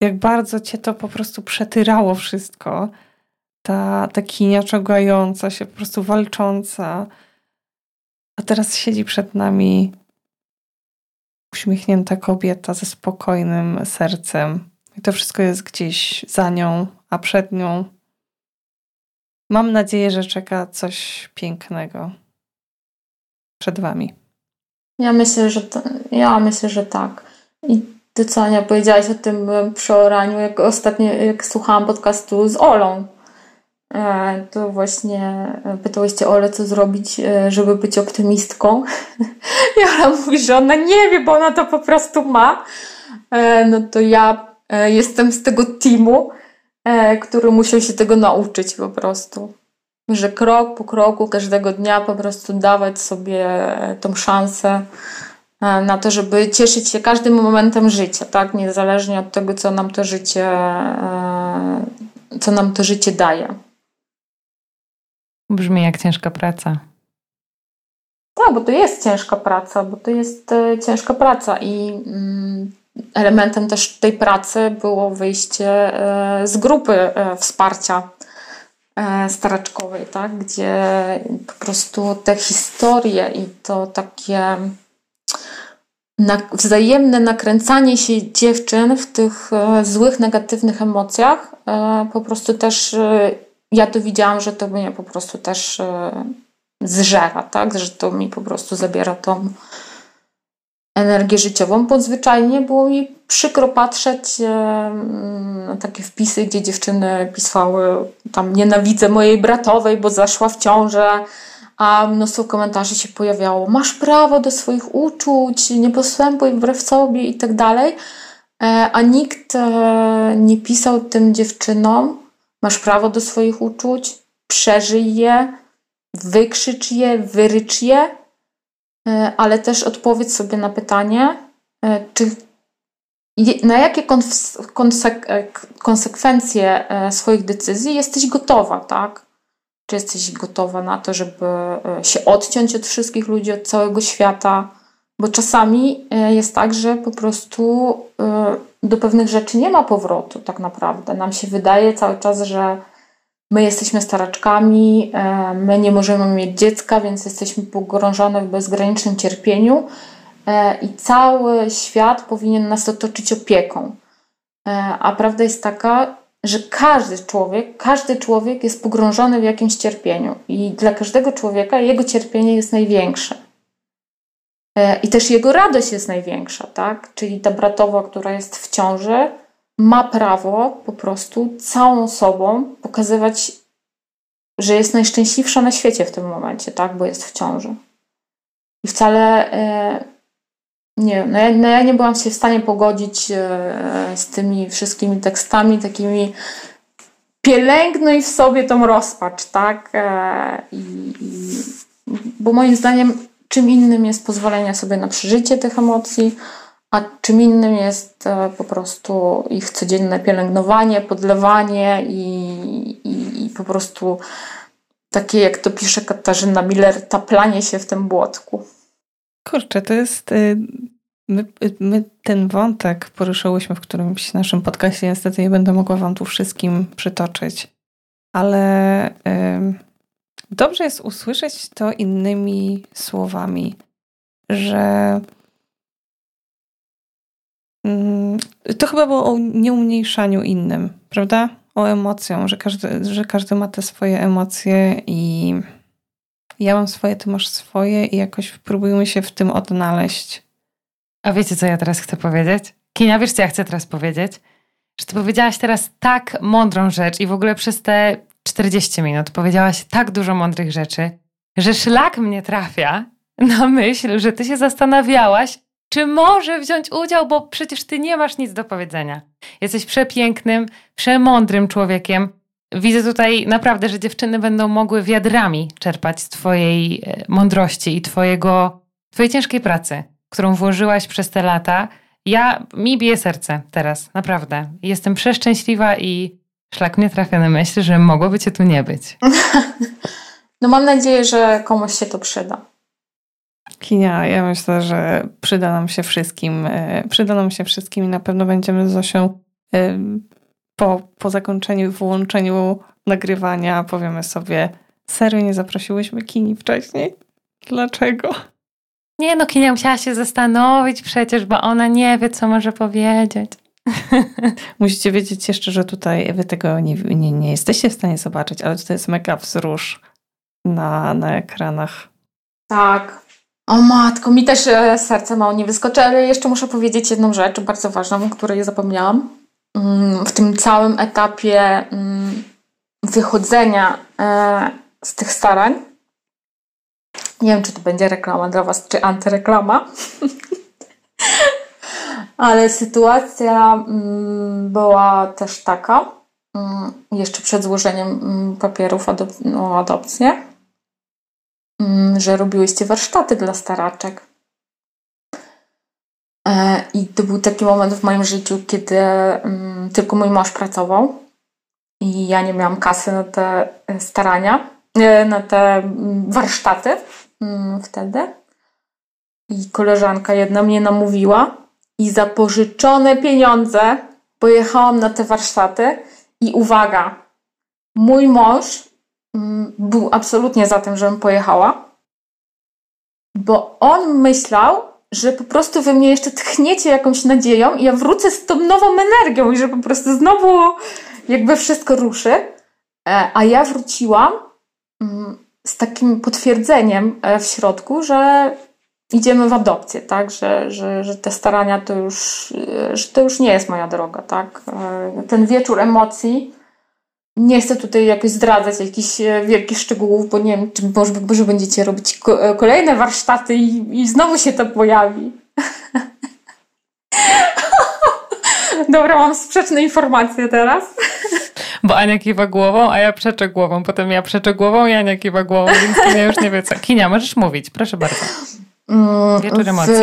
jak bardzo cię to po prostu przetyrało wszystko. Ta, ta kinia czołgająca się, po prostu walcząca. A teraz siedzi przed nami uśmiechnięta kobieta ze spokojnym sercem. I to wszystko jest gdzieś za nią, a przed nią mam nadzieję, że czeka coś pięknego przed wami. Ja myślę, że to, ja myślę, że tak. I ty co, Ania, powiedziałaś o tym przeoraniu, jak ostatnio, jak słuchałam podcastu z Olą, e, to właśnie pytałyście Ole, co zrobić, e, żeby być optymistką. I Ola mówi, że ona nie wie, bo ona to po prostu ma. E, no to ja jestem z tego teamu, który musiał się tego nauczyć po prostu że krok po kroku, każdego dnia po prostu dawać sobie tą szansę e, na to, żeby cieszyć się każdym momentem życia, tak? Niezależnie od tego, co nam to życie, e, co nam to życie daje. Brzmi jak ciężka praca. Tak, bo to jest ciężka praca, bo to jest e, ciężka praca i mm, elementem też tej pracy było wyjście z grupy wsparcia E, staraczkowej, tak? gdzie po prostu te historie i to takie wzajemne nakręcanie się dziewczyn w tych e, złych, negatywnych emocjach, e, po prostu też ja to widziałam, że to mnie po prostu też zżera, tak? że to mi po prostu zabiera tą energię życiową, bo zwyczajnie było mi przykro patrzeć na takie wpisy, gdzie dziewczyny pisały tam nienawidzę mojej bratowej, bo zaszła w ciążę, a mnóstwo komentarzy się pojawiało. Masz prawo do swoich uczuć, nie postępuj wbrew sobie i tak dalej, e, a nikt e, nie pisał tym dziewczynom masz prawo do swoich uczuć, przeżyj je, wykrzycz je, wyrycz je, E, ale też odpowiedz sobie na pytanie, e, na jakie e, konsekwencje swoich decyzji jesteś gotowa, tak? Czy jesteś gotowa na to, żeby się odciąć od wszystkich ludzi, od całego świata? Bo czasami jest tak, że po prostu do pewnych rzeczy nie ma powrotu, tak naprawdę. Nam się wydaje cały czas, że My jesteśmy staraczkami, e, my nie możemy mieć dziecka, więc jesteśmy pogrążone w bezgranicznym cierpieniu e, i cały świat powinien nas otoczyć opieką. E, a prawda jest taka, że każdy człowiek, każdy człowiek jest pogrążony w jakimś cierpieniu i dla każdego człowieka jego cierpienie jest największe. I też jego radość jest największa, tak? Czyli ta bratowa, która jest w ciąży, ma prawo po prostu całą sobą pokazywać, że jest najszczęśliwsza na świecie w tym momencie, tak? Bo jest w ciąży. I wcale e, nie no ja, no ja, nie byłam się w stanie pogodzić e, z tymi wszystkimi tekstami, takimi pielęgnuj w sobie tą rozpacz, tak? E, i, bo moim zdaniem czym innym jest pozwolenie sobie na przeżycie tych emocji, a czym innym jest e, po prostu ich codzienne pielęgnowanie, podlewanie i, i, i po prostu takie, jak to pisze Katarzyna Miller, taplanie się w tym błotku. Kurczę, to jest. Y, my, y, my ten wątek poruszyłyśmy w którymś naszym podcaście. Niestety nie będę mogła Wam tu wszystkim przytoczyć, ale y, dobrze jest usłyszeć to innymi słowami, że Mm, to chyba było o nieumniejszaniu innym, prawda? O emocjom, że każdy, że każdy ma te swoje emocje i ja mam swoje, ty masz swoje i jakoś próbujemy się w tym odnaleźć. A wiecie, co ja teraz chcę powiedzieć? Kinia, wiesz, co ja chcę teraz powiedzieć? Że ty powiedziałaś teraz tak mądrą rzecz i w ogóle przez te 40 minut powiedziałaś tak dużo mądrych rzeczy, że szlak mnie trafia na myśl, że ty się zastanawiałaś, czy może wziąć udział, bo przecież ty nie masz nic do powiedzenia. Jesteś przepięknym, przemądrym człowiekiem. Widzę tutaj naprawdę, że dziewczyny będą mogły wiadrami czerpać z twojej e, mądrości i twojego, twojej ciężkiej pracy, którą włożyłaś przez te lata. Ja, mi bije serce teraz, naprawdę. Jestem przeszczęśliwa i szlak mnie trafia na myśl, że mogłoby cię tu nie być. No mam nadzieję, że komuś się to przyda. Kinia, ja myślę, że przyda nam się wszystkim. E, przyda nam się wszystkim i na pewno będziemy z Zosią e, po, po zakończeniu i wyłączeniu nagrywania powiemy sobie, serio nie zaprosiłyśmy Kini wcześniej? Dlaczego? Nie no, Kinia musiała się zastanowić przecież, bo ona nie wie, co może powiedzieć. Musicie wiedzieć jeszcze, że tutaj wy tego nie, nie, nie jesteście w stanie zobaczyć, ale tutaj jest mega wzrusz na, na ekranach. Tak. O matko, mi też e, serce mało nie wyskoczy, ale jeszcze muszę powiedzieć jedną rzecz bardzo ważną, o której zapomniałam. Mm, w tym całym etapie mm, wychodzenia e, z tych starań, nie wiem, czy to będzie reklama dla Was, czy antyreklama, ale sytuacja mm, była też taka, jeszcze przed złożeniem papierów adop- o adopcję, że robiłyście warsztaty dla staraczek. E, I to był taki moment w moim życiu, kiedy mm, tylko mój mąż pracował i ja nie miałam kasy na te e, starania, e, na te mm, warsztaty mm, wtedy. I koleżanka jedna mnie namówiła i za pożyczone pieniądze pojechałam na te warsztaty i uwaga, mój mąż był absolutnie za tym, żebym pojechała, bo on myślał, że po prostu we mnie jeszcze tchniecie jakąś nadzieją i ja wrócę z tą nową energią i że po prostu znowu jakby wszystko ruszy. E, a ja wróciłam mm, z takim potwierdzeniem e, w środku, że idziemy w adopcję, tak? Że, że, że te starania to już, e, że to już nie jest moja droga, tak? Ten wieczór emocji nie chcę tutaj jakoś zdradzać jakichś wielkich szczegółów, bo nie wiem, czy może, może będziecie robić kolejne warsztaty i, i znowu się to pojawi. Dobra, mam sprzeczne informacje teraz. Bo Ania kiwa głową, a ja przeczę głową. Potem ja przeczę głową i Ania kiwa głową, więc Kinia już nie wie co. Kinia, możesz mówić, proszę bardzo. Mm, Wieczór emocji.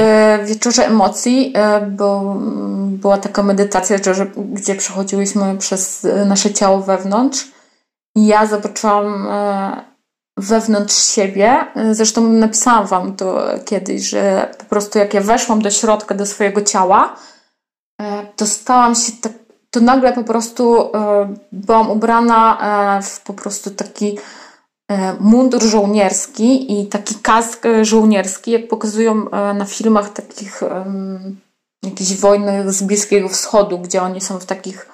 W wieczorze emocji e, bo, była taka medytacja, gdzie przechodziłyśmy przez nasze ciało wewnątrz. I ja zobaczyłam e, wewnątrz siebie. Zresztą napisałam Wam to kiedyś, że po prostu jak ja weszłam do środka, do swojego ciała, e, to stałam się tak, to nagle po prostu byłam ubrana w po prostu taki E, mundur żołnierski i taki kask e, żołnierski, jak pokazują e, na filmach takich jakichś wojny z Bliskiego Wschodu, gdzie oni są w takich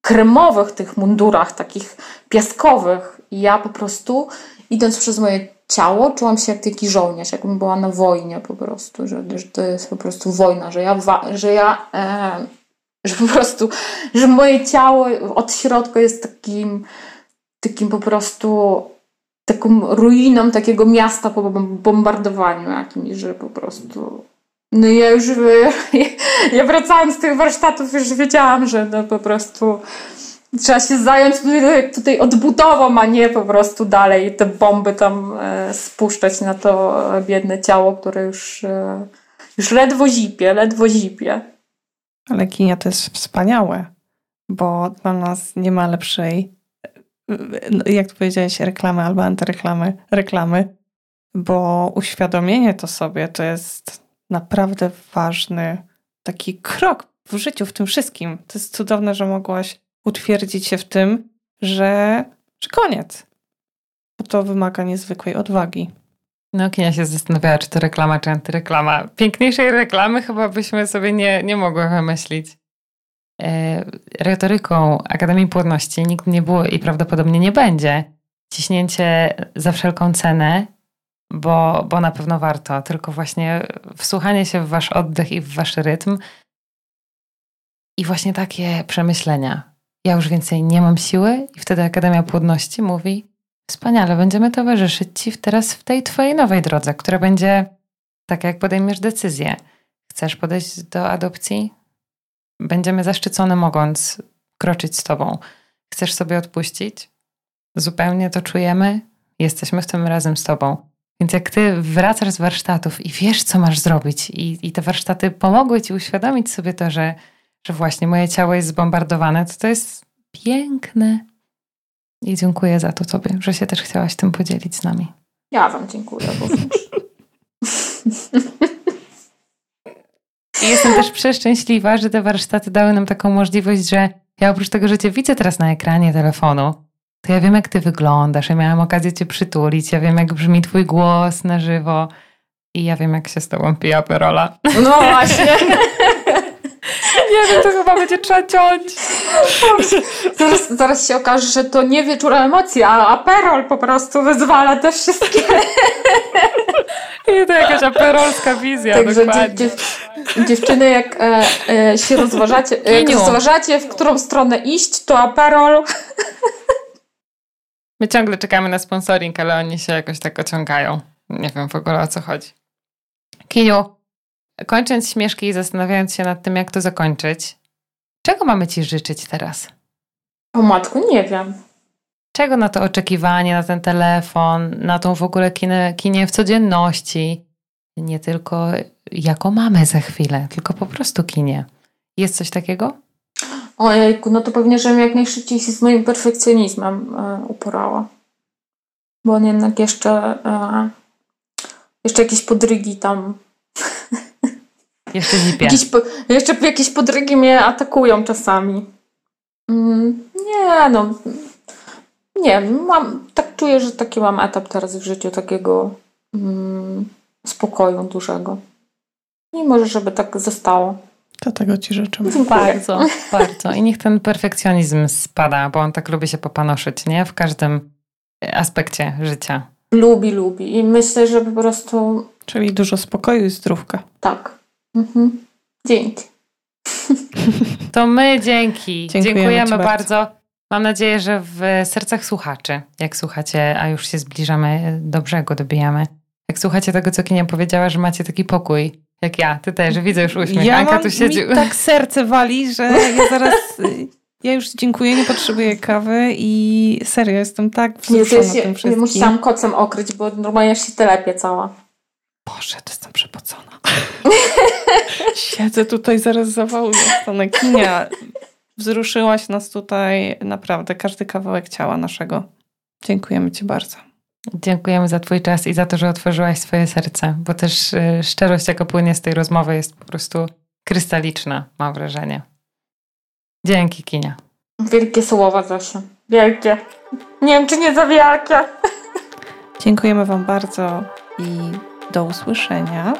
kremowych tych mundurach, takich piaskowych. I ja po prostu, idąc przez moje ciało, czułam się jak taki żołnierz, jakbym była na wojnie po prostu, że, że to jest po prostu wojna, że ja, że ja e, że po prostu, że moje ciało od środka jest takim, takim po prostu taką ruiną takiego miasta po bombardowaniu jakimś, że po prostu... No ja już... Ja wracałam z tych warsztatów, już wiedziałam, że no po prostu trzeba się zająć tutaj, tutaj odbudową, a nie po prostu dalej te bomby tam e, spuszczać na to biedne ciało, które już, e, już ledwo zipie, ledwo zipie. Ale kinia to jest wspaniałe, bo dla nas nie ma lepszej no, jak tu powiedziałeś, reklamy albo antyreklamy, reklamy, bo uświadomienie to sobie to jest naprawdę ważny taki krok w życiu, w tym wszystkim. To jest cudowne, że mogłaś utwierdzić się w tym, że, że koniec. Bo to wymaga niezwykłej odwagi. No, Kinia się zastanawiała, czy to reklama, czy antyreklama. Piękniejszej reklamy chyba byśmy sobie nie, nie mogły wymyślić. E, retoryką Akademii Płodności nigdy nie było i prawdopodobnie nie będzie ciśnięcie za wszelką cenę, bo, bo na pewno warto, tylko właśnie wsłuchanie się w wasz oddech i w wasz rytm i właśnie takie przemyślenia. Ja już więcej nie mam siły i wtedy Akademia Płodności mówi wspaniale, będziemy towarzyszyć ci teraz w tej twojej nowej drodze, która będzie tak jak podejmiesz decyzję. Chcesz podejść do adopcji? Będziemy zaszczycone mogąc kroczyć z Tobą. Chcesz sobie odpuścić? Zupełnie to czujemy. Jesteśmy w tym razem z Tobą. Więc jak Ty wracasz z warsztatów i wiesz, co masz zrobić, i, i te warsztaty pomogły Ci uświadomić sobie to, że, że właśnie moje ciało jest zbombardowane, to to jest piękne. I dziękuję za to Tobie, że się też chciałaś tym podzielić z nami. Ja Wam dziękuję również. I jestem też przeszczęśliwa, że te warsztaty dały nam taką możliwość, że ja oprócz tego, że cię widzę teraz na ekranie telefonu, to ja wiem, jak ty wyglądasz. Ja miałam okazję cię przytulić, ja wiem, jak brzmi twój głos na żywo i ja wiem, jak się z tobą pije aperola. No właśnie. Nie wiem, to chyba będzie trzeba ciąć. Zaraz, zaraz się okaże, że to nie wieczór emocji, a aperol po prostu wyzwala te wszystkie. I to jakaś aperolska wizja, Także dokładnie. dziew, dziewczyny, jak e, e, się rozważacie, jak Kiniu. rozważacie, w którą stronę iść, to aperol. My ciągle czekamy na sponsoring, ale oni się jakoś tak ociągają. Nie wiem w ogóle o co chodzi. Kiniu, kończąc śmieszki i zastanawiając się nad tym, jak to zakończyć, czego mamy Ci życzyć teraz? O matku, nie wiem. Czego na to oczekiwanie, na ten telefon, na tą w ogóle kinę, kinię w codzienności? Nie tylko jako mamy za chwilę, tylko po prostu kinie. Jest coś takiego? Ojejku, no to pewnie, żebym jak najszybciej się z moim perfekcjonizmem e, uporała. Bo on jednak jeszcze e, jeszcze jakieś podrygi tam Jeszcze zipie. Jakieś, po- jeszcze jakieś podrygi mnie atakują czasami. Mm, nie, no. Nie, mam, tak czuję, że taki mam etap teraz w życiu, takiego mm, spokoju dużego. I może, żeby tak zostało. To tego Ci życzę. Dziękuję. Bardzo, bardzo. I niech ten perfekcjonizm spada, bo on tak lubi się popanoszyć, nie? W każdym aspekcie życia. Lubi, lubi. I myślę, że po prostu Czyli dużo spokoju i zdrówka. tak. Mhm. Dzięki. To my dzięki. Dziękujemy Dziękujemy, bardzo. bardzo. Mam nadzieję, że w sercach słuchaczy, jak słuchacie, a już się zbliżamy do brzegu, dobijamy. Jak słuchacie tego, co Kinia powiedziała, że macie taki pokój, jak ja, ty też, widzę już uśmiech. Ja Anka mam, tu siedzi. mi tak serce wali, że ja zaraz... Ja już dziękuję, nie potrzebuję kawy i serio, jestem tak Nie, to wzruszona jest, tym ja, wszystkim. musiałam kocem okryć, bo normalnie aż się telepie cała. Boże, to jestem przepocona. Siedzę tutaj, zaraz zawału dostanę. Kinia, wzruszyłaś nas tutaj naprawdę, każdy kawałek ciała naszego. Dziękujemy Ci bardzo. Dziękujemy za Twój czas i za to, że otworzyłaś swoje serce, bo też y, szczerość, jaka płynie z tej rozmowy, jest po prostu krystaliczna, mam wrażenie. Dzięki, Kinia. Wielkie słowa, Zosia. Wielkie. Nie wiem, czy nie za wielkie. Dziękujemy Wam bardzo i do usłyszenia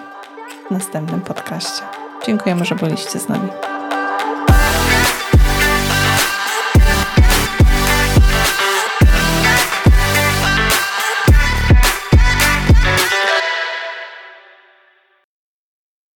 w następnym podcaście. Dziękujemy, że byliście z nami.